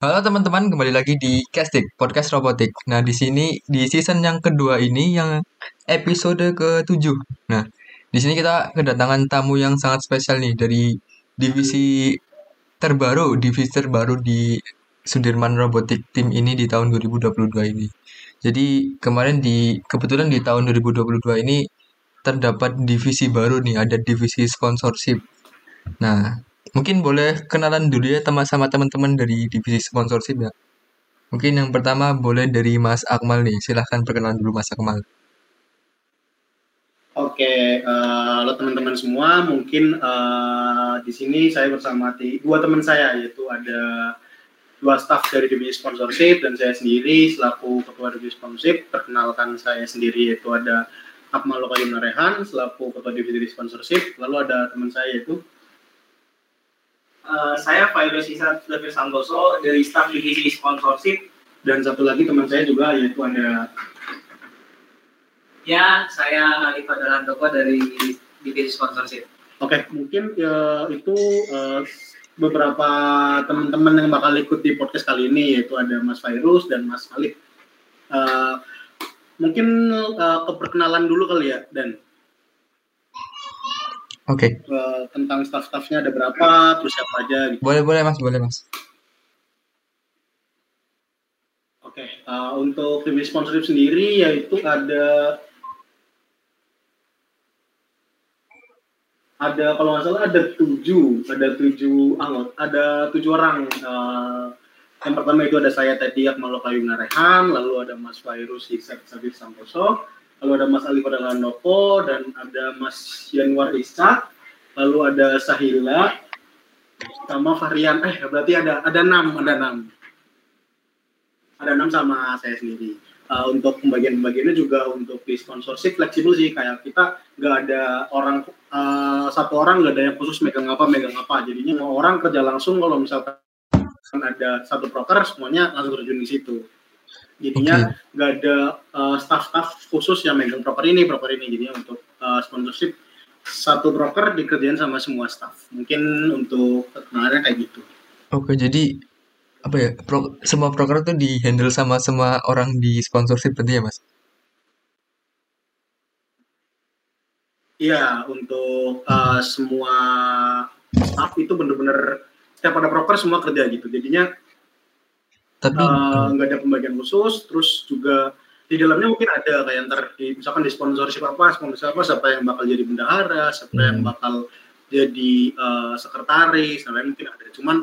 Halo teman-teman, kembali lagi di Castik, podcast robotik. Nah, di sini di season yang kedua ini yang episode ke-7. Nah, di sini kita kedatangan tamu yang sangat spesial nih dari divisi terbaru, divisi terbaru di Sudirman Robotik tim ini di tahun 2022 ini. Jadi, kemarin di kebetulan di tahun 2022 ini terdapat divisi baru nih, ada divisi sponsorship. Nah, mungkin boleh kenalan dulu ya teman sama teman-teman dari divisi sponsorship ya. Mungkin yang pertama boleh dari Mas Akmal nih. Silahkan perkenalan dulu Mas Akmal. Oke, uh, teman-teman semua. Mungkin uh, di sini saya bersama dua teman saya, yaitu ada dua staff dari divisi sponsorship dan saya sendiri selaku ketua divisi sponsorship. Perkenalkan saya sendiri yaitu ada Akmal Lokayum Narehan selaku ketua divisi sponsorship. Lalu ada teman saya yaitu Uh, saya Fairuz Isa David Santoso dari staf divisi sponsorship dan satu lagi teman saya juga yaitu ada ya saya Alif Handoko dari divisi sponsorship. Oke, okay, mungkin ya, itu uh, beberapa teman-teman yang bakal ikut di podcast kali ini yaitu ada Mas Fairuz dan Mas Alif. Uh, mungkin uh, keperkenalan dulu kali ya dan Oke. Okay. Uh, tentang staff-staffnya ada berapa, terus siapa aja gitu. Boleh, boleh mas, boleh mas. Oke, okay. uh, untuk tim sponsorship sendiri yaitu ada ada kalau nggak salah ada tujuh, ada tujuh anggota, ada tujuh orang. Uh, yang pertama itu ada saya tadi Akmal Kayu Narehan, lalu ada Mas Fairus Hisab Sabit Santoso, lalu ada Mas Ali Noko dan ada Mas Yanwar Isa lalu ada Sahila. Sama Varian eh berarti ada ada enam ada enam. Ada enam sama saya sendiri. Uh, untuk pembagian-pembagiannya juga untuk di sponsorship fleksibel sih. Kayak kita nggak ada orang uh, satu orang nggak ada yang khusus megang apa megang apa. Jadinya mau orang kerja langsung kalau misalkan ada satu broker semuanya langsung terjun di situ jadinya nggak okay. ada uh, staff-staff khusus yang megang proper ini proper ini jadinya untuk uh, sponsorship satu broker dikerjain sama semua staff mungkin untuk perkenalannya kayak gitu oke okay, jadi apa ya pro, semua broker itu di handle sama semua orang di sponsorship berarti ya mas Iya, untuk uh, semua staff itu bener-bener setiap ada broker semua kerja gitu. Jadinya tapi eh, nggak uh, ada pembagian khusus terus juga di dalamnya mungkin ada kayak ntar di, misalkan di sponsorship apa sponsor apa siapa yang bakal jadi bendahara siapa hmm. yang bakal jadi uh, sekretaris dan mungkin ada cuman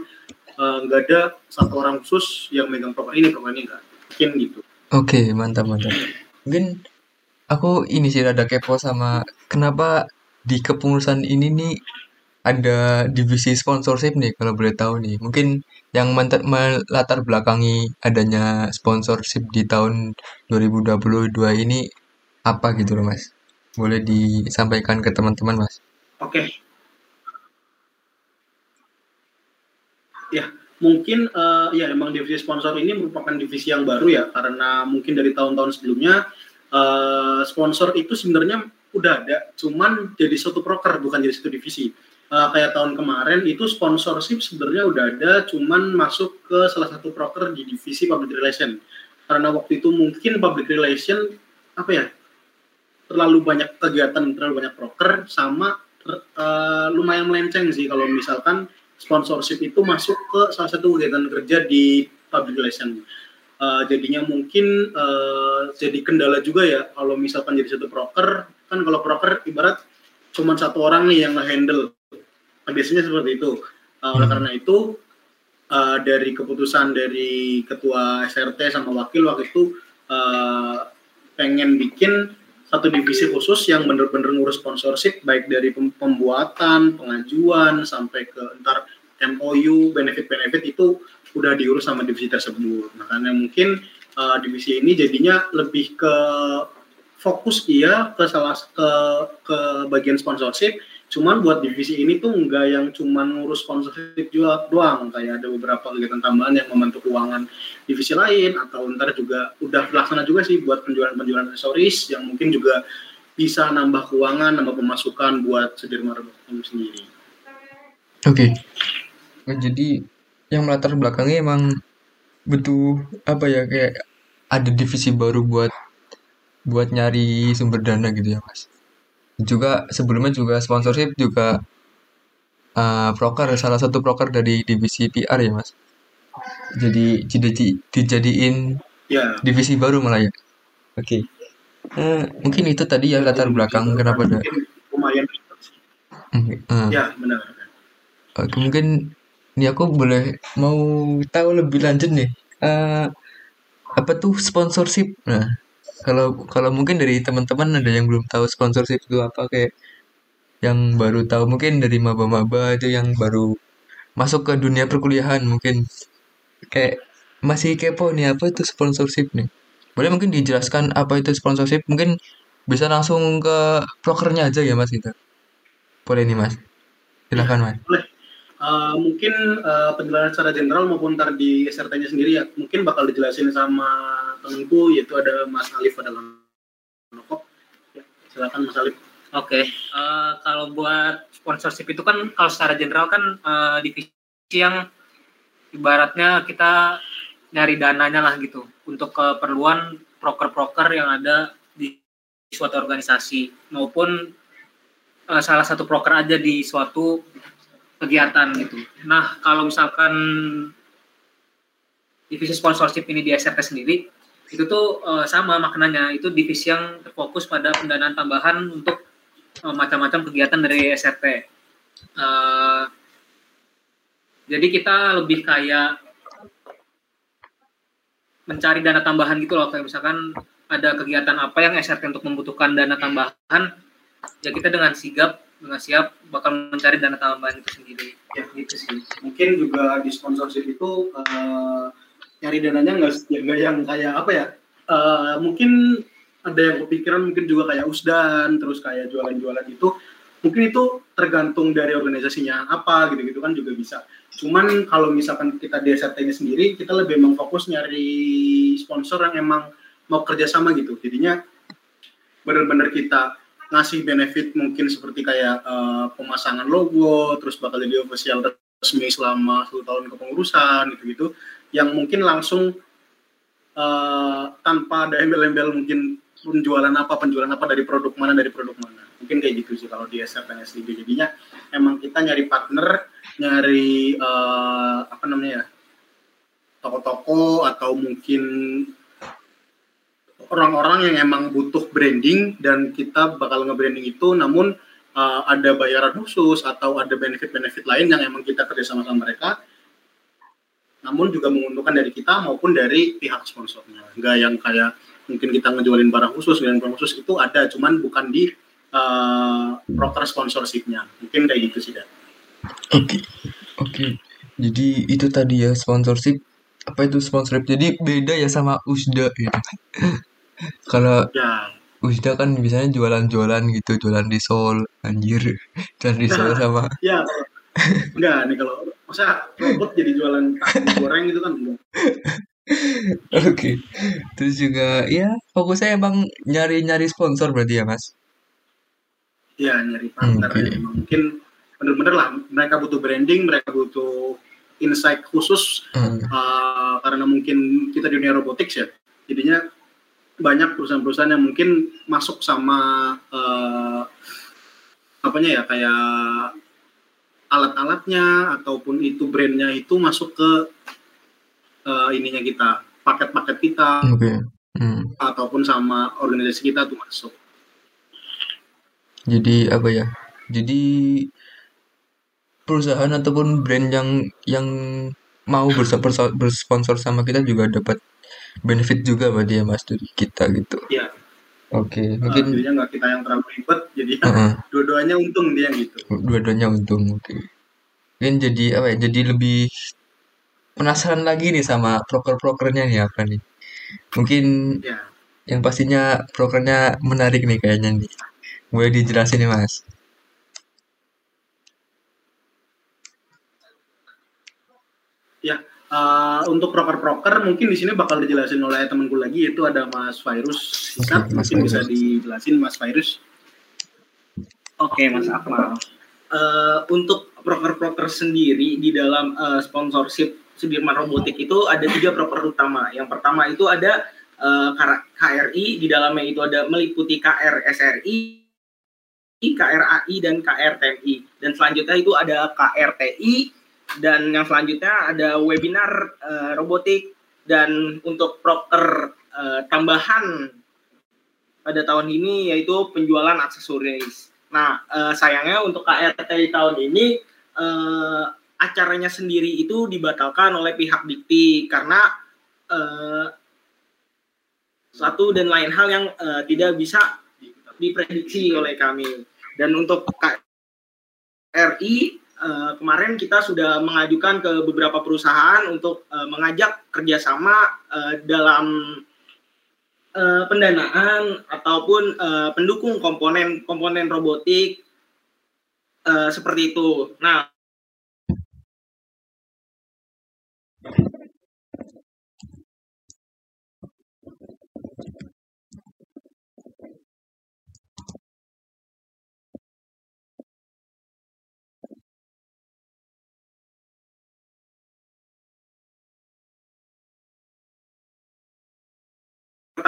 eh, nggak uh, ada satu orang khusus yang megang proper ini proper ini enggak mungkin gitu oke okay, mantap mantap mungkin aku ini sih ada kepo sama kenapa di kepengurusan ini nih ada divisi sponsorship nih kalau boleh tahu nih. Mungkin yang melatar belakangi adanya sponsorship di tahun 2022 ini apa gitu loh Mas? Boleh disampaikan ke teman-teman Mas? Oke. Okay. Ya, mungkin uh, ya emang divisi sponsor ini merupakan divisi yang baru ya karena mungkin dari tahun-tahun sebelumnya uh, sponsor itu sebenarnya udah ada, cuman jadi satu proker bukan jadi satu divisi uh, kayak tahun kemarin itu sponsorship sebenarnya udah ada, cuman masuk ke salah satu broker di divisi public relation. Karena waktu itu mungkin public relation apa ya terlalu banyak kegiatan, terlalu banyak broker, sama uh, lumayan melenceng sih kalau misalkan sponsorship itu masuk ke salah satu kegiatan kerja di public relation. Uh, jadinya mungkin uh, jadi kendala juga ya kalau misalkan jadi satu broker kan kalau broker ibarat cuma satu orang nih yang nge-handle biasanya seperti itu. Uh, oleh hmm. karena itu uh, dari keputusan dari ketua SRT sama wakil waktu itu uh, pengen bikin satu divisi khusus yang benar-benar ngurus sponsorship baik dari pembuatan, pengajuan sampai ke entar MOU, benefit-benefit itu udah diurus sama divisi tersebut. Makanya mungkin uh, divisi ini jadinya lebih ke fokus iya ke salah ke ke bagian sponsorship Cuman buat divisi ini tuh enggak yang cuman ngurus sponsorship juga doang, kayak ada beberapa kegiatan tambahan yang membantu keuangan divisi lain atau ntar juga udah terlaksana juga sih buat penjualan-penjualan aksesoris yang mungkin juga bisa nambah keuangan, nambah pemasukan buat Sudirman Robotikum sendiri. Oke. Okay. Jadi yang melatar belakangnya emang butuh apa ya kayak ada divisi baru buat buat nyari sumber dana gitu ya mas juga sebelumnya juga sponsorship juga uh, proker salah satu proker dari divisi PR ya mas jadi jadi dijadiin Ya, divisi baru malah ya oke Eh, mungkin itu tadi ya latar belakang kenapa ada mungkin lumayan. Eh. Ya, benar. Oke, mungkin ini aku boleh mau tahu lebih lanjut nih. Eh, apa tuh sponsorship? Nah, kalau kalau mungkin dari teman-teman ada yang belum tahu sponsorship itu apa kayak yang baru tahu mungkin dari maba-maba itu yang baru masuk ke dunia perkuliahan mungkin kayak masih kepo nih apa itu sponsorship nih. Boleh mungkin dijelaskan apa itu sponsorship? Mungkin bisa langsung ke prokernya aja ya Mas gitu. Boleh nih Mas. Silakan Mas. Boleh. Eh, mungkin eh, penjelasan secara general maupun ntar di SRT-nya sendiri ya, mungkin bakal dijelasin sama temenku yaitu ada Mas Alif adalah Nokop. Ya, silakan Mas Alif. Oke, eh, kalau buat sponsorship itu kan kalau secara general kan eh, divisi yang ibaratnya kita nyari dananya lah gitu untuk keperluan proker-proker yang ada di suatu organisasi maupun eh, salah satu proker aja di suatu kegiatan gitu. Nah, kalau misalkan divisi sponsorship ini di SRT sendiri itu tuh eh, sama maknanya itu divisi yang terfokus pada pendanaan tambahan untuk eh, macam-macam kegiatan dari SRT. Eh, jadi kita lebih kayak mencari dana tambahan gitu loh kayak misalkan ada kegiatan apa yang SRT untuk membutuhkan dana tambahan ya kita dengan sigap dengan siap bakal mencari dana tambahan itu sendiri Ya, gitu sih. Mungkin juga di sponsorship itu eh, nyari dananya nggak ya nggak yang kayak apa ya? Eh, mungkin ada yang kepikiran mungkin juga kayak usdan terus kayak jualan-jualan itu mungkin itu tergantung dari organisasinya apa gitu-gitu kan juga bisa. Cuman kalau misalkan kita di SRT-nya sendiri kita lebih emang fokus nyari sponsor yang emang mau kerjasama gitu. Jadinya benar-benar kita ngasih benefit mungkin seperti kayak eh, pemasangan logo, terus bakal jadi official resmi selama satu tahun kepengurusan gitu-gitu, yang mungkin langsung eh, tanpa ada embel-embel mungkin penjualan apa, penjualan apa dari produk mana, dari produk mana. Mungkin kayak gitu sih kalau di SRTN sendiri. Jadinya emang kita nyari partner, nyari eh, apa namanya ya, toko-toko atau mungkin orang-orang yang emang butuh branding dan kita bakal nge-branding itu namun uh, ada bayaran khusus atau ada benefit-benefit lain yang emang kita kerja sama mereka namun juga menguntungkan dari kita maupun dari pihak sponsornya nggak yang kayak mungkin kita ngejualin barang khusus dan barang khusus itu ada cuman bukan di uh, sponsorshipnya mungkin kayak gitu sih Dan. Oke, oke. Jadi itu tadi ya sponsorship. Apa itu sponsorship? Jadi beda ya sama USDA gitu. Kalau ya USDA kan biasanya jualan-jualan gitu, jualan risol, anjir. Jualan risol sama ya enggak nih kalau masa robot jadi jualan goreng gitu kan enggak Oke. Terus juga ya fokusnya emang nyari-nyari sponsor berarti ya, Mas? ya nyari partner Oke. ya. mungkin bener-bener lah mereka butuh branding mereka butuh insight khusus Hmm. uh, karena mungkin kita di dunia robotics ya jadinya banyak perusahaan-perusahaan yang mungkin masuk sama uh, apanya ya kayak alat-alatnya ataupun itu brandnya itu masuk ke uh, ininya kita paket-paket kita Oke. Hmm. ataupun sama organisasi kita tuh masuk Jadi apa ya? Jadi perusahaan ataupun brand yang yang mau bersponsor sama kita juga dapat benefit juga berarti ya Mas dari kita gitu. ya Oke, uh, mungkin jadinya nggak kita yang terlalu ribet jadi Heeh. dua-duanya untung dia gitu dua-duanya untung. Oke. Mungkin jadi apa ya? Jadi lebih penasaran lagi nih sama proker-prokernya nih apa nih? Mungkin ya yang pastinya prokernya menarik nih kayaknya nih. Boleh dijelasin nih Mas? Eh, untuk proker-proker mungkin di sini bakal dijelasin oleh temanku lagi yaitu ada Mas Virus. Oke, Mas mungkin bisa Virus. dijelasin Mas Virus. Oke, Mas Akmal. Eh, untuk proker-proker sendiri di dalam eh, sponsorship Sudirman Robotik itu ada tiga proker utama. Yang pertama itu ada uh, KRI, di dalamnya itu ada meliputi KRSRI, KRAI, dan KRTMI. Dan selanjutnya itu ada KRTI, dan yang selanjutnya ada webinar uh, robotik, dan untuk proker uh, tambahan pada tahun ini yaitu penjualan aksesoris. Nah, uh, sayangnya untuk KRT tahun ini uh, acaranya sendiri itu dibatalkan oleh pihak Dikti karena uh, satu dan lain hal yang uh, tidak bisa diprediksi oleh kami. Dan untuk KRI uh, kemarin kita sudah mengajukan ke beberapa perusahaan untuk uh, mengajak kerjasama uh, dalam uh, pendanaan ataupun uh, pendukung komponen komponen robotik uh, seperti itu. Nah,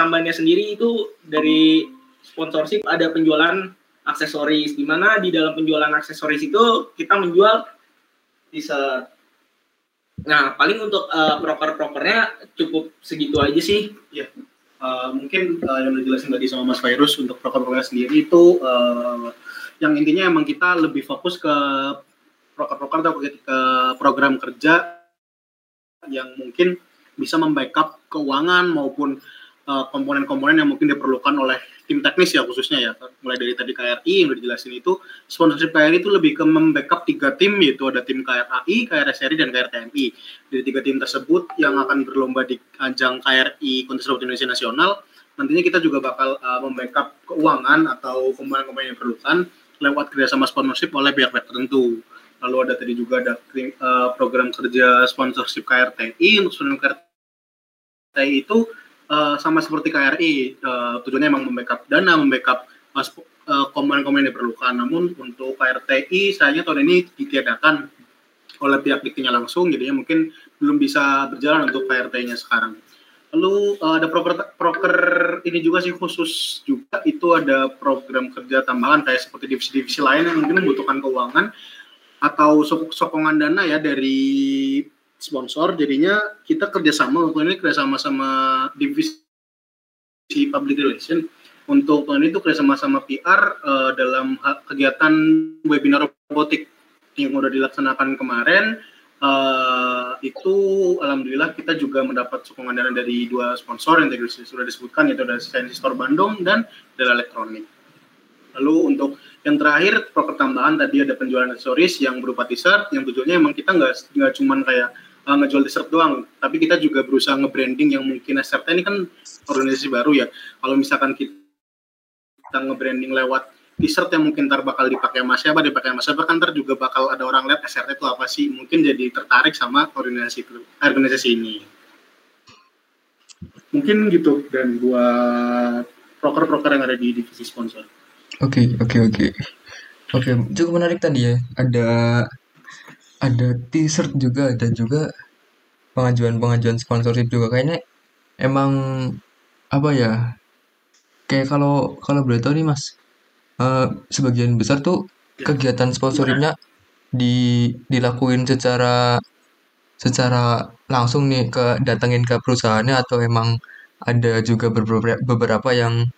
tambahannya sendiri itu dari sponsorship ada penjualan aksesoris di mana di dalam penjualan aksesoris itu kita menjual t-shirt. Nah, paling untuk uh, proker-prokernya cukup segitu aja sih. Ya. Uh, mungkin uh, yang udah jelasin tadi sama Mas Virus untuk proker-prokernya sendiri itu uh, yang intinya emang kita lebih fokus ke proker-proker atau ke program kerja yang mungkin bisa membackup keuangan maupun Eh, komponen-komponen yang mungkin diperlukan oleh tim teknis ya khususnya ya. Mulai dari tadi KRI yang udah dijelasin itu sponsorship KRI itu lebih ke membackup tiga tim yaitu ada tim KRAI, KRSRI dan KRTMI dari tiga tim tersebut yang akan berlomba di ajang KRI Kontes Robot Indonesia Nasional. Nantinya kita juga bakal uh, membackup keuangan atau komponen-komponen yang diperlukan lewat kerjasama sponsorship oleh pihak-pihak tertentu. Lalu ada tadi juga ada uh, program kerja sponsorship KRTI untuk KRTI itu uh, sama seperti KRI uh, eh, tujuannya memang membackup dana, membackup uh, komponen-komponen yang diperlukan. Namun untuk KRTI sayangnya tahun ini ditiadakan oleh pihak diktinya langsung, jadinya mungkin belum bisa berjalan untuk KRT-nya sekarang. Lalu uh, ada proker, proker ini juga sih khusus juga itu ada program kerja tambahan kayak seperti divisi-divisi lain yang mungkin membutuhkan keuangan atau sokongan dana ya dari sponsor jadinya kita kerjasama ini kerjasama sama divisi public relation untuk ini tuh kerjasama sama PR uh, dalam kegiatan webinar robotik yang udah dilaksanakan kemarin uh, itu alhamdulillah kita juga mendapat sokongan dana dari dua sponsor yang tadi sudah disebutkan yaitu dari Science Store Bandung dan dari Elektronik. Lalu untuk yang terakhir proker tambahan tadi ada penjualan aksesoris yang berupa t-shirt yang tujuannya emang kita nggak nggak cuman kayak uh, ngejual dessert doang, tapi kita juga berusaha nge-branding yang mungkin SRT ini kan organisasi baru ya. Kalau misalkan kita nge-branding lewat dessert yang mungkin ntar bakal dipakai mas siapa, dipakai mas siapa, kan ntar juga bakal ada orang lihat SRT itu apa sih, mungkin jadi tertarik sama organisasi organisasi ini. Mungkin gitu dan buat proker-proker yang ada di divisi sponsor. Oke, okay, oke, okay, oke. Okay. Oke, cukup menarik tadi ya. Ada ada t-shirt juga dan juga pengajuan-pengajuan sponsorship juga. Kayaknya emang apa ya kayak kalau kalau boleh tahu nih mas uh, sebagian besar tuh kegiatan sponsorshipnya di dilakuin secara secara langsung nih ke datengin ke perusahaannya atau emang ada juga beberapa beberapa yang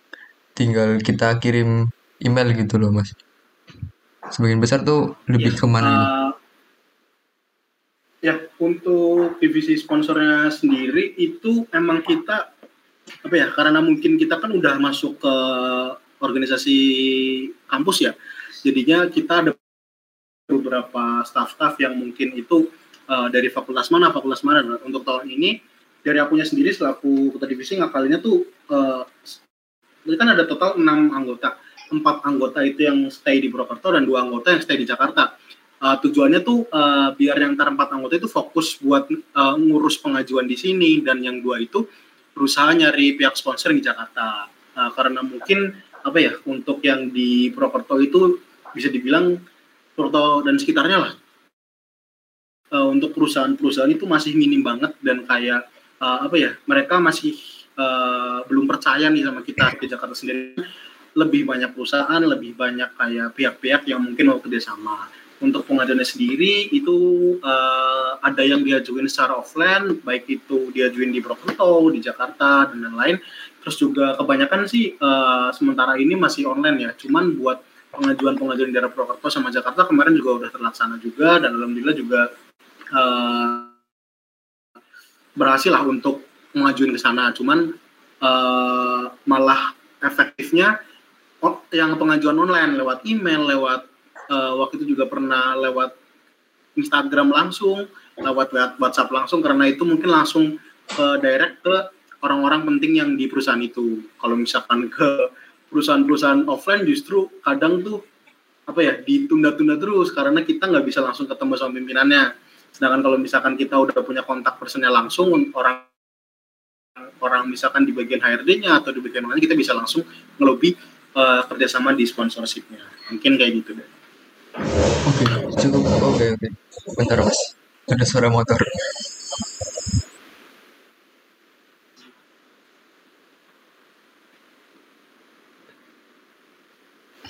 tinggal kita kirim email gitu loh mas? Sebagian besar tuh lebih ya, ke mana uh, Ya, untuk divisi sponsornya sendiri itu emang kita apa ya? Karena mungkin kita kan udah masuk ke organisasi kampus ya. Jadinya kita ada beberapa staff-staff yang mungkin itu uh, dari fakultas mana, fakultas mana. Nah, untuk tahun ini dari akunya sendiri selaku ketua divisi ngakalinnya tuh uh, kan ada total enam anggota. Empat anggota itu yang stay di Purwokerto dan dua anggota yang stay di Jakarta uh, tujuannya tuh uh, biar yang ntar empat anggota itu fokus buat uh, ngurus pengajuan di sini dan yang dua itu berusaha nyari pihak sponsor di Jakarta. Uh, karena mungkin apa ya untuk yang di Purwokerto itu bisa dibilang Purwokerto dan sekitarnya lah. Uh, untuk perusahaan-perusahaan itu masih minim banget dan kayak uh, apa ya mereka masih uh, belum percaya nih sama kita di Jakarta sendiri. Lebih banyak perusahaan lebih banyak kayak pihak-pihak yang mungkin mau kerjasama untuk pengajuannya sendiri itu uh, ada yang diajuin secara offline baik itu diajuin di Purwokerto di Jakarta dan lain-lain terus juga kebanyakan sih uh, sementara ini masih online ya. Cuman buat pengajuan-pengajuan di daerah Purwokerto sama Jakarta kemarin juga udah terlaksana juga dan alhamdulillah juga uh, berhasil lah untuk mengajuin ke sana. Cuman uh, malah efektifnya yang pengajuan online lewat email lewat uh, waktu itu juga pernah lewat Instagram langsung, lewat WhatsApp langsung karena itu mungkin langsung ke direct ke orang-orang penting yang di perusahaan itu. Kalau misalkan ke perusahaan-perusahaan offline justru kadang tuh apa ya ditunda-tunda terus karena kita nggak bisa langsung ketemu sama pimpinannya. Sedangkan kalau misalkan kita udah punya kontak personnya langsung orang orang misalkan di bagian HRD-nya atau di bagian mana kita bisa langsung ngelobi uh, kerjasama di sponsorshipnya. Mungkin kayak gitu deh. Oke, cukup. Oke, oke. Bentar, Mas. Ada suara motor.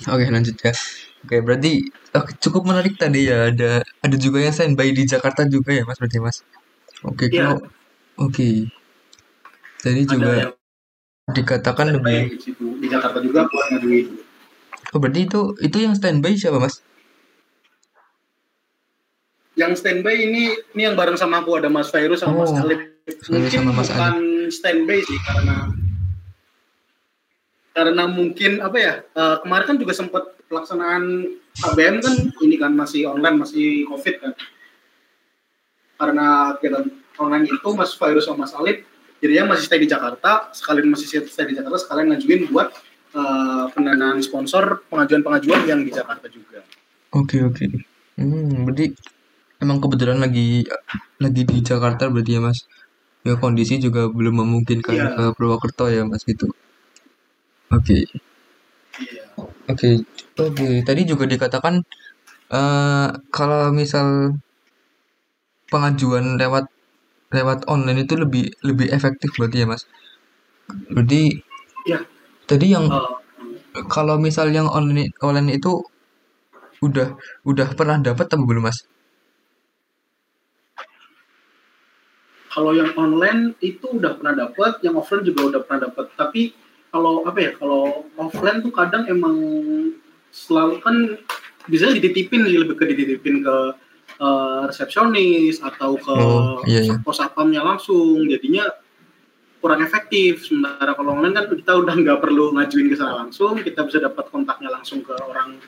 Oke, lanjut ya. Oke, berarti oh, cukup menarik tadi ya. Ada ada juga yang standby di Jakarta juga ya, Mas, berarti Mas. Oke, Iya. kalau oke. Jadi Ada juga yang dikatakan lebih di Jakarta juga buat ngajuin. Oh, berarti itu itu yang standby siapa, Mas? Yang standby ini ini yang bareng sama aku ada Mas Fairuz sama Mas Oh, Alif. Fairuz Mungkin sama Mas bukan standby sih karena karena mungkin apa ya eh, kemarin kan juga sempat pelaksanaan KBM kan ini kan masih online masih covid kan karena kegiatan online itu Mas Fairuz sama Mas Alif jadinya masih stay di Jakarta sekalian masih stay di Jakarta sekalian ngajuin buat eh, pendanaan sponsor pengajuan-pengajuan yang di Jakarta juga. Oke, oke. Hmm, berarti emang kebetulan lagi lagi di Jakarta berarti ya, Mas. Ya kondisi juga belum memungkinkan Iya. ke Purwokerto ya, Mas gitu. Oke. Iya. Oke. Oke, tadi juga dikatakan eh kalau misal pengajuan lewat lewat online itu lebih lebih efektif berarti ya, Mas. Berarti Iya. tadi yang Eh, kalau misal yang online online itu udah udah pernah dapat atau belum, Mas? Kalau yang online itu udah pernah dapat, yang offline juga udah pernah dapat. Tapi kalau apa ya, kalau offline tuh kadang emang selalu kan bisa dititipin sih lebih ke dititipin ke eh, resepsionis atau ke Oh, iya, iya. pos satpamnya langsung. Jadinya kurang efektif. Sementara kalau online kan kita udah nggak perlu ngajuin ke sana langsung, kita bisa dapat kontaknya langsung ke orang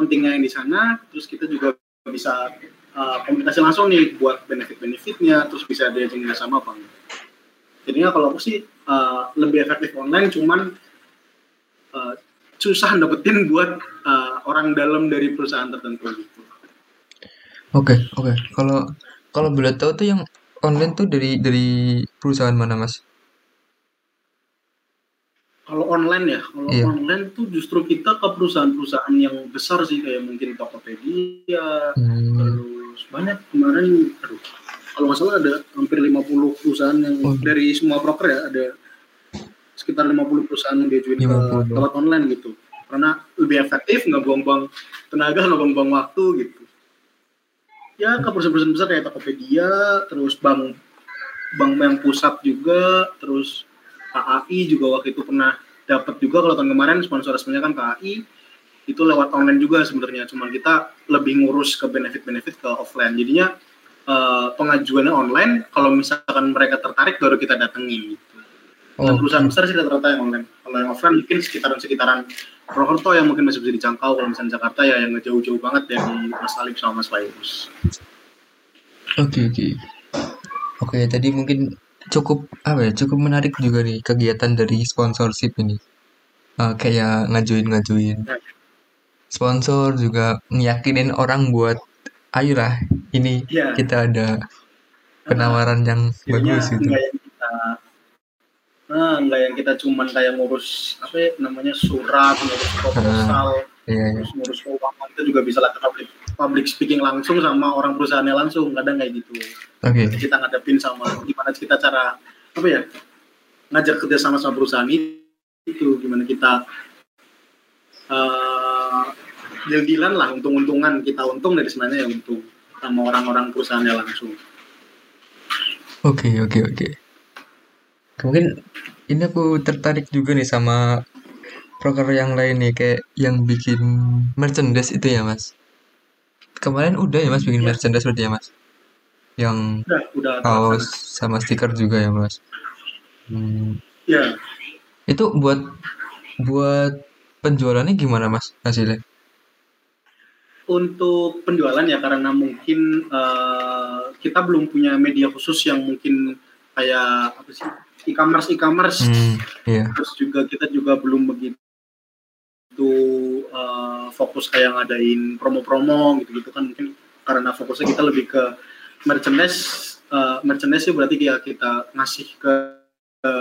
pentingnya yang di sana. Terus kita juga bisa uh, komunikasi langsung nih buat benefit-benefitnya, terus bisa diajeng sama apa enggak. Jadinya kalau aku sih uh, lebih efektif online, cuman uh, susah dapetin buat uh, orang dalam dari perusahaan tertentu gitu. Oke, oke. Kalau kalau boleh tahu tuh yang online tuh dari dari perusahaan mana, Mas? Kalau online ya, kalau Iya. online tuh justru kita ke perusahaan-perusahaan yang besar sih kayak mungkin Tokopedia, Hmm, terus banyak kemarin, aduh, kalau nggak salah ada hampir 50 perusahaan yang Oh. dari semua broker ya ada sekitar 50 perusahaan yang diajuin ke 50. lewat online gitu. Karena lebih efektif, nggak buang-buang tenaga, nggak buang-buang waktu gitu. Ya ke perusahaan-perusahaan besar kayak Tokopedia, terus bank bank yang pusat juga, terus KAI juga waktu itu pernah dapat juga kalau tahun kemarin sponsor resminya kan KAI itu lewat online juga sebenarnya cuman kita lebih ngurus ke benefit-benefit ke offline jadinya eh, pengajuannya online kalau misalkan mereka tertarik baru kita datangi gitu. Dan Oh, perusahaan besar sih rata-rata yang online kalau yang offline mungkin sekitaran-sekitaran Purwokerto yang mungkin masih bisa dijangkau kalau misalnya Jakarta ya yang jauh-jauh banget dari Mas Alif sama Mas Fairuz oke, oke. Oke, tadi mungkin cukup apa ya? Cukup menarik juga nih kegiatan dari sponsorship ini. Eh, kayak ngajuin-ngajuin sponsor juga ngiyakinin orang buat ayolah ini Iya. kita ada penawaran yang Jadinya bagus gitu. nggak yang kita nah nggak yang kita cuman kayak ngurus apa ya, namanya surat ngurus proposal Iya, iya. terus ngurus keuangan itu juga bisa lakukan public speaking langsung sama orang perusahaannya langsung kadang kayak gitu Oke. kita ngadepin sama gimana kita cara apa ya ngajak kerja sama sama perusahaan itu gimana kita uh, deal-dealan lah untung-untungan kita untung dari sebenarnya ya untung sama orang-orang perusahaannya langsung Oke, oke, oke. Mungkin ini aku tertarik juga nih sama proker yang lain nih, kayak yang bikin merchandise itu ya, Mas. Kemarin udah ya, Mas, bikin Iya. merchandise berarti ya, Mas? Yang udah udah kaos sama stiker juga ya, Mas? Hmm, ya itu buat buat penjualannya gimana, Mas, hasilnya? Untuk penjualan ya karena mungkin eh, kita belum punya media khusus yang mungkin kayak apa sih e-commerce e-commerce Hmm, iya. terus juga kita juga belum begitu eh, fokus kayak ngadain promo-promo gitu-gitu kan mungkin karena fokusnya kita lebih ke merchandise eh, merchandise sih berarti ya kita ngasih ke, ke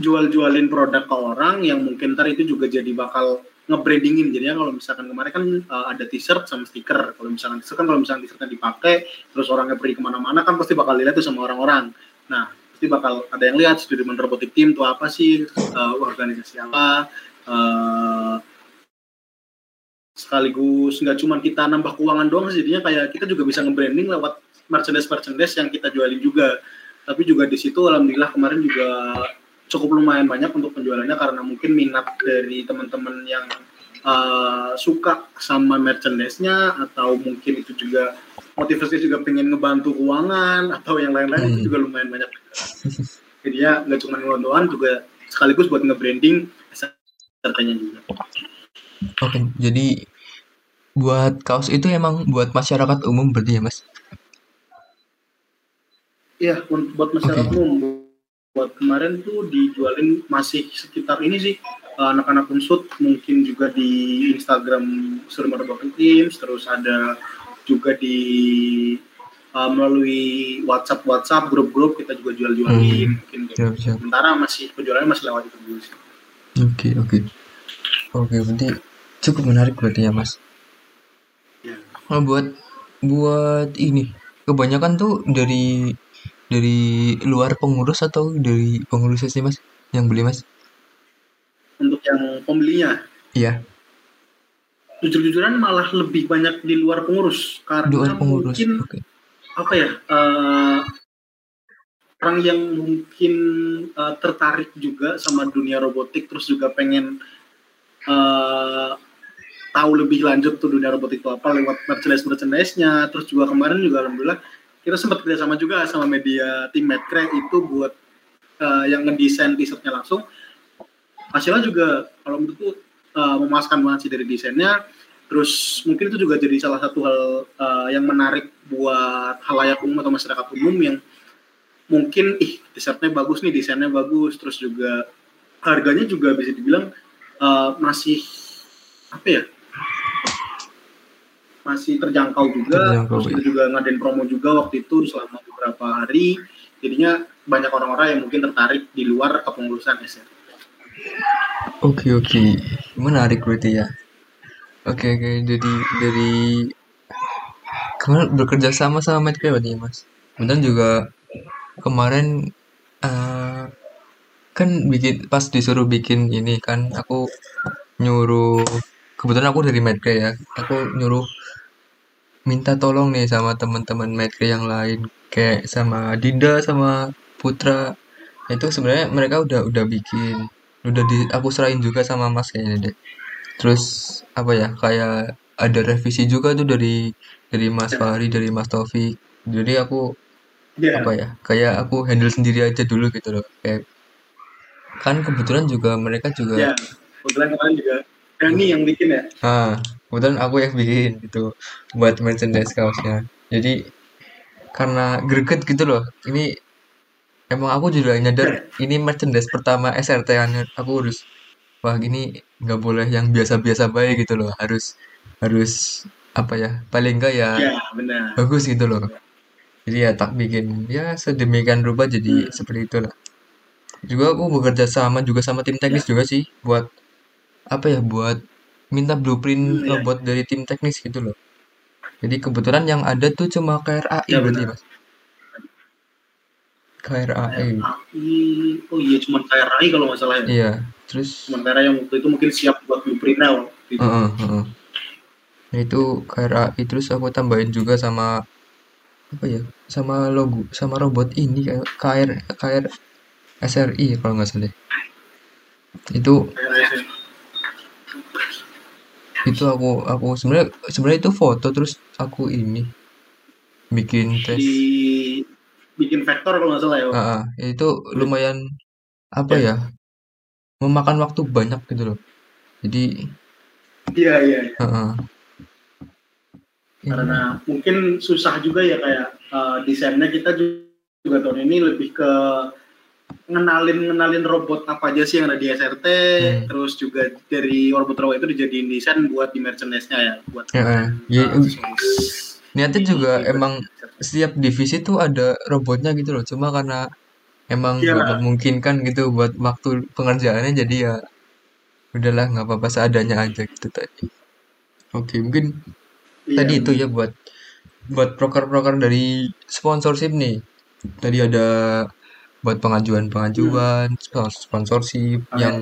jual-jualin produk ke orang yang mungkin ntar itu juga jadi bakal nge-brandingin. Jadinya kalau misalkan kemarin kan eh, ada t-shirt sama stiker. Kalau misalkan t-shirt kan kalau misalkan t-shirtnya dipakai terus orangnya pergi ke mana-mana kan pasti bakal dilihat tuh sama orang-orang. Nah pasti bakal ada yang lihat Sudirman Robotic Team itu apa sih? Eh, organisasi apa? Eh, sekaligus nggak cuma kita nambah keuangan doang sih, jadinya kayak kita juga bisa nge-branding lewat merchandise merchandise yang kita jualin juga. Tapi juga di situ alhamdulillah kemarin juga cukup lumayan banyak untuk penjualannya karena mungkin minat dari teman-teman yang uh, suka sama merchandise-nya atau mungkin itu juga motivasi juga pengen ngebantu keuangan atau yang lain-lain itu Hmm. juga lumayan banyak. Jadi ya nggak cuma ngelondoan juga sekaligus buat nge-branding sertanya juga. Oke, jadi buat kaos itu emang buat masyarakat umum berarti ya, Mas? Iya, buat masyarakat Oke. umum. Buat kemarin tuh dijualin masih sekitar ini sih eh, anak-anak unsut mungkin juga di Instagram Surma Robotic Teams, terus ada juga di eh, melalui WhatsApp WhatsApp grup-grup kita juga jual-jualin Hmm. mungkin gitu. Siap, siap. Sementara masih penjualannya masih lewat itu dulu sih. Oke, oke. Oke, berarti cukup menarik berarti ya, Mas. Ya. Kalau buat buat ini, kebanyakan tuh dari dari luar pengurus atau dari pengurusnya sih, Mas? Yang beli, Mas? Untuk yang pembelinya Iya, jujur-jujuran malah lebih banyak di luar pengurus karena luar pengurus. mungkin Oke. apa ya eh, orang yang mungkin eh, tertarik juga sama dunia robotik terus juga pengen eh, tahu lebih lanjut tuh dunia robotik itu apa lewat merchandise merchandise-nya terus juga kemarin juga alhamdulillah kita sempat kerjasama juga sama media tim Medcrack itu buat eh, yang ngedesain t-shirtnya langsung. Hasilnya juga kalau menurutku eh, memuaskan banget sih dari desainnya. Terus mungkin itu juga jadi salah satu hal eh, yang menarik buat halayak umum atau masyarakat umum yang mungkin ih t-shirtnya bagus nih desainnya bagus. Terus juga harganya juga bisa dibilang eh, masih apa ya masih terjangkau juga Terjangkau, terus kita juga ngadain promo juga waktu itu selama beberapa hari jadinya banyak orang-orang yang mungkin tertarik di luar kepengurusan SR. Oke, oke. Menarik berarti ya. Oke, oke. Jadi dari kemarin bekerja sama sama Medcare berarti ya, Mas. Kemudian juga kemarin eh, kan bikin pas disuruh bikin ini kan aku nyuruh kebetulan aku dari Medcare ya. Aku nyuruh minta tolong nih sama teman-teman Medcare yang lain kayak sama Dinda sama Putra. Itu sebenarnya mereka udah udah bikin udah di aku serahin juga sama Mas kayaknya deh. Terus apa ya kayak ada revisi juga tuh dari dari Mas Ya. Fahri dari Mas Taufik. Jadi aku Ya, apa ya kayak aku handle sendiri aja dulu gitu loh kayak kan kebetulan juga mereka juga ya. Kebetulan kemarin juga Dani yang bikin ya. ah kebetulan aku yang bikin gitu buat merchandise kaosnya. Jadi karena greget gitu loh. Ini emang aku juga nyadar ini merchandise pertama SRT aku harus wah gini nggak boleh yang biasa-biasa baik gitu loh. Harus harus apa ya paling enggak ya Ya, benar. bagus gitu loh. Jadi ya tak bikin ya sedemikian rupa jadi Hmm. seperti itulah. Juga aku bekerja sama juga sama tim teknis juga sih buat apa ya buat minta blueprint Hmm, iya. robot dari tim teknis gitu loh Jadi kebetulan yang ada tuh cuma KRAI Ya, berarti mas. KRAI. KRI, oh iya cuma KRI kalau nggak salah ya. Iya. Terus KRI yang waktu itu mungkin siap buat blueprintnya waktu itu. Heeh, heeh. Nah, itu KRAI terus aku tambahin juga sama apa ya? Sama logo, sama robot ini KR KR SRI kalau nggak salah. Itu. Itu aku aku sebenarnya sebenarnya itu foto terus aku ini bikin tes. di bikin vektor kalau nggak salah ya. Ah, itu lumayan apa ya? Memakan waktu banyak gitu loh. Jadi, Iya iya. heeh. Ini- Karena mungkin susah juga ya kayak eh, desainnya kita juga tahun ini lebih ke ngenalin ngenalin robot apa aja sih yang ada di SRT, Hmm. terus juga dari robot-robot itu dijadiin desain buat di merchandise-nya ya, buat. Ya, eh, aksesoris. niatnya juga Di- emang setiap divisi tuh ada robotnya gitu loh cuma karena emang Iya. nggak memungkinkan gitu buat waktu pengerjaannya jadi ya udahlah nggak apa-apa seadanya aja gitu tadi oke mungkin Iya, tadi itu ya buat buat proker-proker dari sponsorship nih tadi ada buat pengajuan-pengajuan spons- sponsorship Ah, yang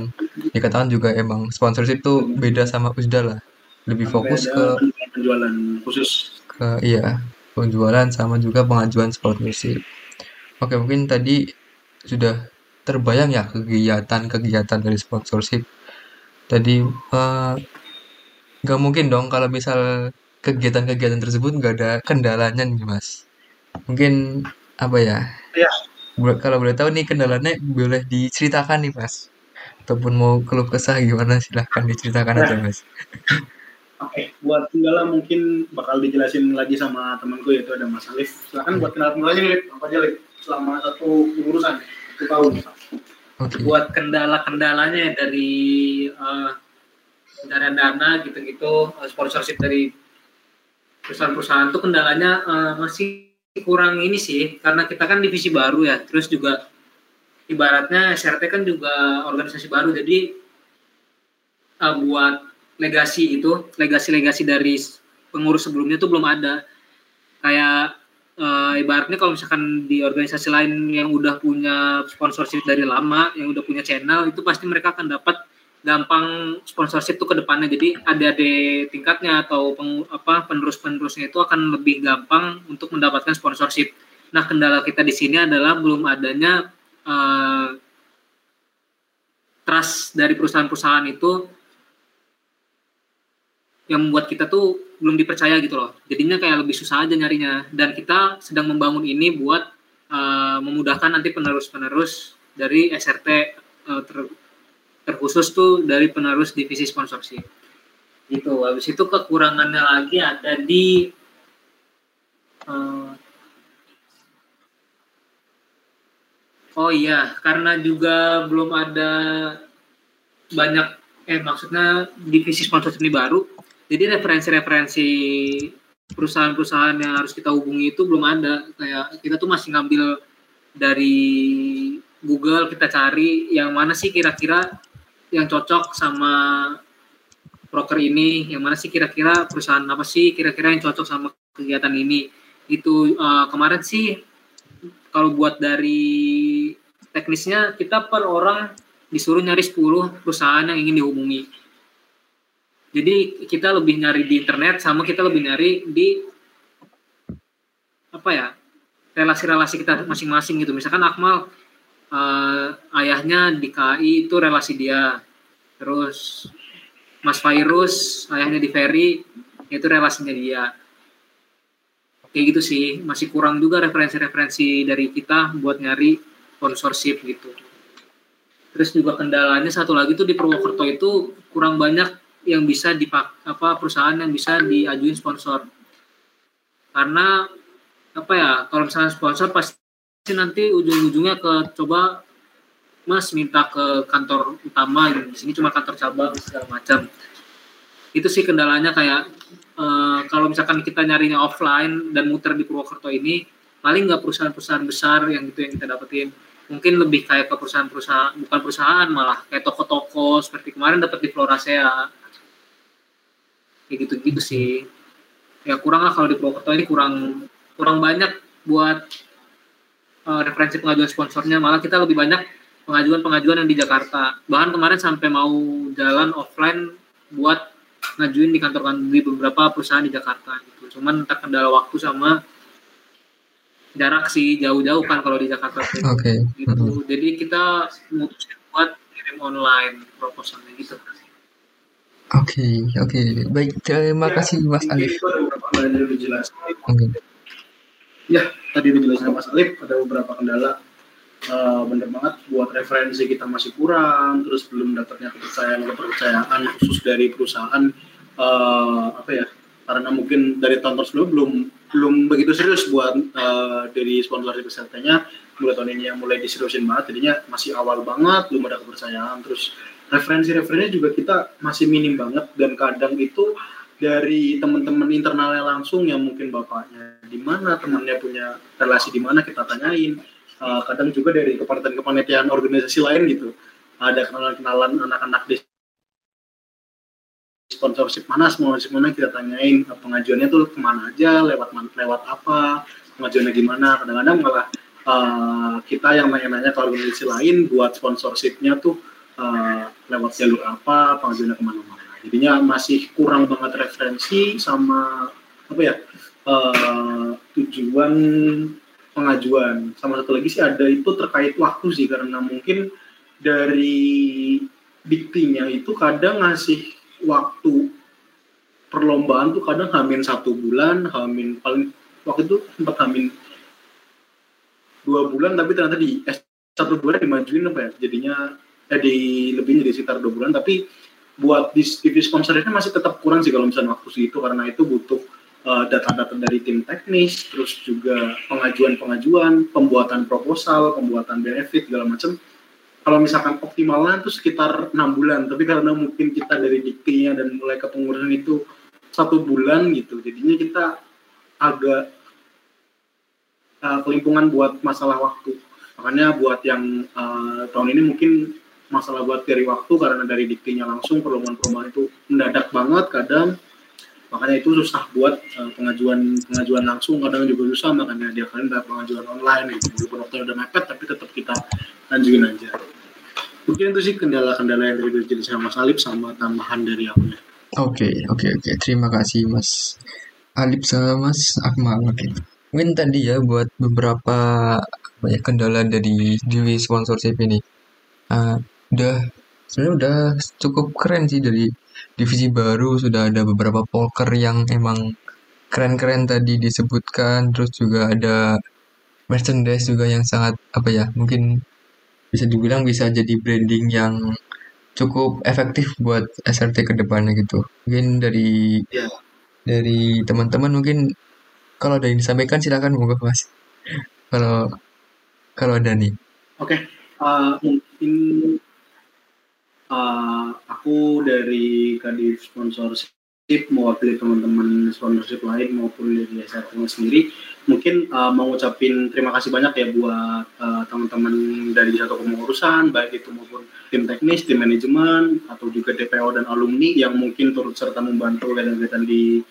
dikatakan juga emang sponsorship tuh beda sama USDA lah lebih fokus ke penjualan khusus. ke iya penjualan sama juga pengajuan sponsorship. Oke mungkin tadi sudah terbayang ya kegiatan-kegiatan dari sponsorship. Tadi eh, nggak mungkin dong kalau misal kegiatan-kegiatan tersebut nggak ada kendalanya nih mas. Mungkin apa ya? Iya. Kalau boleh tahu nih kendalanya boleh diceritakan nih mas. Ataupun mau keluh kesah gimana silahkan diceritakan aja mas. Oke, buat kendala mungkin bakal dijelasin lagi sama temanku yaitu ada Mas Alif. Silakan buat kendala kendalanya nih, Lip. apa aja Lip? Selama satu urusan, satu tahun. Oke. buat kendala-kendalanya dari pencarian dana gitu-gitu eh, sponsorship dari perusahaan-perusahaan tuh kendalanya eh, masih kurang ini sih karena kita kan divisi baru ya. Terus juga ibaratnya SRT kan juga organisasi baru. Jadi eh, buat legasi itu legasi-legasi dari pengurus sebelumnya tuh belum ada. Kayak eh, ibaratnya kalau misalkan di organisasi lain yang udah punya sponsorship dari lama, yang udah punya channel, itu pasti mereka akan dapat gampang sponsorship tuh ke depannya. Jadi ada di tingkatnya atau peng- apa penerus-penerusnya itu akan lebih gampang untuk mendapatkan sponsorship. Nah, kendala kita di sini adalah belum adanya eh, trust dari perusahaan-perusahaan itu yang membuat kita tuh belum dipercaya gitu loh. Jadinya kayak lebih susah aja nyarinya. Dan kita sedang membangun ini buat uh, memudahkan nanti penerus-penerus dari SRT uh, ter- terkhusus tuh dari penerus divisi sponsorship. Gitu. Habis itu kekurangannya lagi ada di uh, Oh iya, karena juga belum ada banyak eh maksudnya divisi sponsorship ini baru, jadi referensi-referensi perusahaan-perusahaan yang harus kita hubungi itu belum ada. Kayak kita tuh masih ngambil dari Google kita cari yang mana sih kira-kira yang cocok sama broker ini, yang mana sih kira-kira perusahaan apa sih kira-kira yang cocok sama kegiatan ini. Itu eh, kemarin sih kalau buat dari teknisnya kita per orang disuruh nyari 10 perusahaan yang ingin dihubungi. Jadi kita lebih nyari di internet sama kita lebih nyari di apa ya relasi-relasi kita masing-masing gitu. Misalkan Akmal eh, ayahnya di KAI itu relasi dia, terus Mas Fairus ayahnya di Ferry itu relasinya dia. Kayak gitu sih, masih kurang juga referensi-referensi dari kita buat nyari sponsorship gitu. Terus juga kendalanya satu lagi tuh di Purwokerto itu kurang banyak yang bisa dipak apa perusahaan yang bisa diajuin sponsor. Karena apa ya, kalau misalnya sponsor pasti nanti ujung-ujungnya ke coba Mas minta ke kantor utama. Di sini cuma kantor cabang segala macam. Itu sih kendalanya kayak eh, kalau misalkan kita nyarinya offline dan muter di Purwokerto ini paling nggak perusahaan-perusahaan besar yang gitu yang kita dapetin mungkin lebih kayak ke perusahaan-perusahaan bukan perusahaan malah kayak toko-toko seperti kemarin dapat di Florasea kayak gitu-gitu sih ya kurang lah kalau di Purwokerto ini kurang kurang banyak buat uh, referensi pengajuan sponsornya malah kita lebih banyak pengajuan-pengajuan yang di Jakarta bahkan kemarin sampai mau jalan offline buat ngajuin di kantor kan di beberapa perusahaan di Jakarta gitu cuman terkendala waktu sama jarak sih jauh-jauh kan kalau di Jakarta tuh. Oke. gitu Mhm. jadi kita memutuskan buat kirim online proposalnya gitu Oke, oke. Baik, terima kasih Mas Alif. Itu ada Ya, tadi udah dijelasin Mas Alif, ada beberapa kendala. Eh, bener banget, buat referensi kita masih kurang, terus belum dapatnya kepercayaan kepercayaan khusus dari perusahaan. eh, apa ya? Karena mungkin dari tahun sebelum belum belum begitu serius buat eh, dari sponsor pesertanya. Mulai tahun ini yang mulai diseriusin banget, jadinya masih awal banget, belum ada kepercayaan. Terus referensi-referensinya juga kita masih minim banget dan kadang itu dari teman-teman internalnya langsung yang mungkin bapaknya di mana temannya punya relasi di mana kita tanyain. Uh, kadang juga dari kepanitiaan-kepanitiaan organisasi lain gitu. Ada kenalan-kenalan anak-anak di sponsorship mana sponsorship mana kita tanyain uh, pengajuannya tuh ke mana aja lewat lewat apa pengajuannya gimana kadang-kadang malah uh, kita yang nanya-nanya ke organisasi lain buat sponsorshipnya tuh uh, lewat jalur apa pengajuannya ke mana-mana jadinya masih kurang banget referensi sama apa ya uh, tujuan pengajuan. Sama satu lagi sih ada itu terkait waktu sih karena mungkin dari diktinya itu kadang ngasih waktu perlombaan tuh kadang hamin satu bulan hamin paling waktu itu sempat hamin dua bulan tapi ternyata di eh, satu bulan dimajuin apa ya jadinya eh di lebihnya di sekitar dua bulan tapi buat di TV sponsornya masih tetap kurang sih kalau misalnya waktu segitu karena itu butuh uh, data-data dari tim teknis, terus juga pengajuan-pengajuan, pembuatan proposal, pembuatan benefit segala macam. Kalau misalkan optimalnya itu sekitar enam bulan, tapi karena mungkin kita dari diktinya dan mulai ke pengurusan itu satu bulan gitu, jadinya kita agak uh, kelimpungan buat masalah waktu. Makanya buat yang uh, tahun ini mungkin masalah buat dari waktu karena dari diktinya langsung perlombaan-perlombaan itu mendadak banget kadang makanya itu susah buat uh, pengajuan pengajuan langsung kadang juga susah makanya dia kalian pengajuan online gitu walaupun waktunya udah mepet tapi tetap kita lanjutin aja mungkin itu sih kendala-kendala yang dari jadi sama Alip sama tambahan dari aku ya Oke, oke, oke. Terima kasih Mas Alip sama Mas Akmal. Oke. Mungkin tadi ya buat beberapa apa ya, kendala dari Dewi sponsorship ini. Ah, udah sebenarnya udah cukup keren sih dari divisi baru sudah ada beberapa poker yang emang keren-keren tadi disebutkan terus juga ada merchandise juga yang sangat apa ya mungkin bisa dibilang bisa jadi branding yang cukup efektif buat SRT ke depannya gitu. Mungkin dari Ya. dari teman-teman mungkin kalau ada yang disampaikan silakan monggo Mas. Kalau kalau ada nih. Oke, uh, mungkin uh, aku dari Kadif Sponsorship mewakili teman-teman sponsorship lain maupun dari SRT sendiri, mungkin uh, mau ngucapin terima kasih banyak ya buat uh, teman-teman dari satu kepengurusan, baik itu maupun tim teknis, tim manajemen, atau juga DPO dan alumni yang mungkin turut serta membantu kegiatan di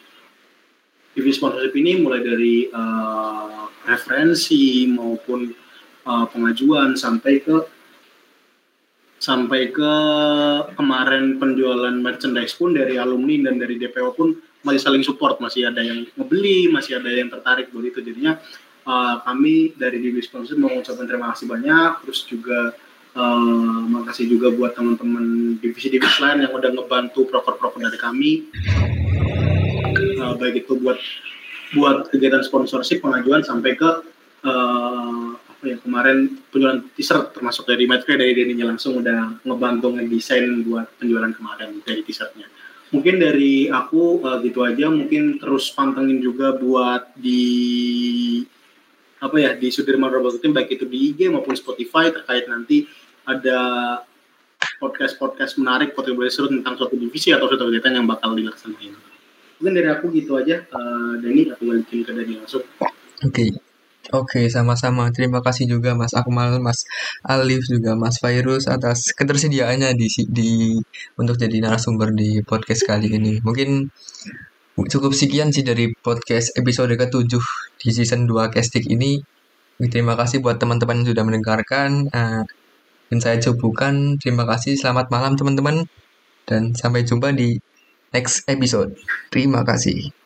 TV sponsorship ini mulai dari uh, referensi maupun uh, pengajuan sampai ke sampai ke kemarin penjualan merchandise pun dari alumni dan dari DPO pun masih saling support. Masih ada yang ngebeli masih ada yang tertarik buat itu. Jadinya uh, kami dari Divi Sponsor mau mengucapkan terima kasih banyak. Terus juga uh, makasih juga buat teman-teman divisi-divisi lain yang udah ngebantu proker-proker dari kami. Uh, baik itu buat buat kegiatan sponsorship pengajuan sampai ke uh, ya kemarin penjualan t-shirt termasuk dari Metro dari Deninya langsung udah ngebantu ngedesain buat penjualan kemarin dari t-shirtnya mungkin dari aku uh, gitu aja. Mungkin terus pantengin juga buat di apa ya di Sudirman Robot Team baik itu di IG maupun Spotify terkait nanti ada podcast-podcast menarik podcast seru tentang suatu divisi atau suatu kegiatan yang bakal dilaksanain. Mungkin dari aku gitu aja. Uh, Dani aku balikin ke Dani langsung. Oke. Oke, sama-sama. Terima kasih juga Mas Akmal, Mas Alif juga Mas Fairuz atas ketersediaannya di di untuk jadi narasumber di podcast kali ini. Mungkin cukup sekian sih dari podcast episode ke-7 di season 2 Castik ini. Terima kasih buat teman-teman yang sudah mendengarkan. Uh, dan saya Cobukan. Terima kasih. Selamat malam teman-teman. Dan sampai jumpa di next episode. Terima kasih.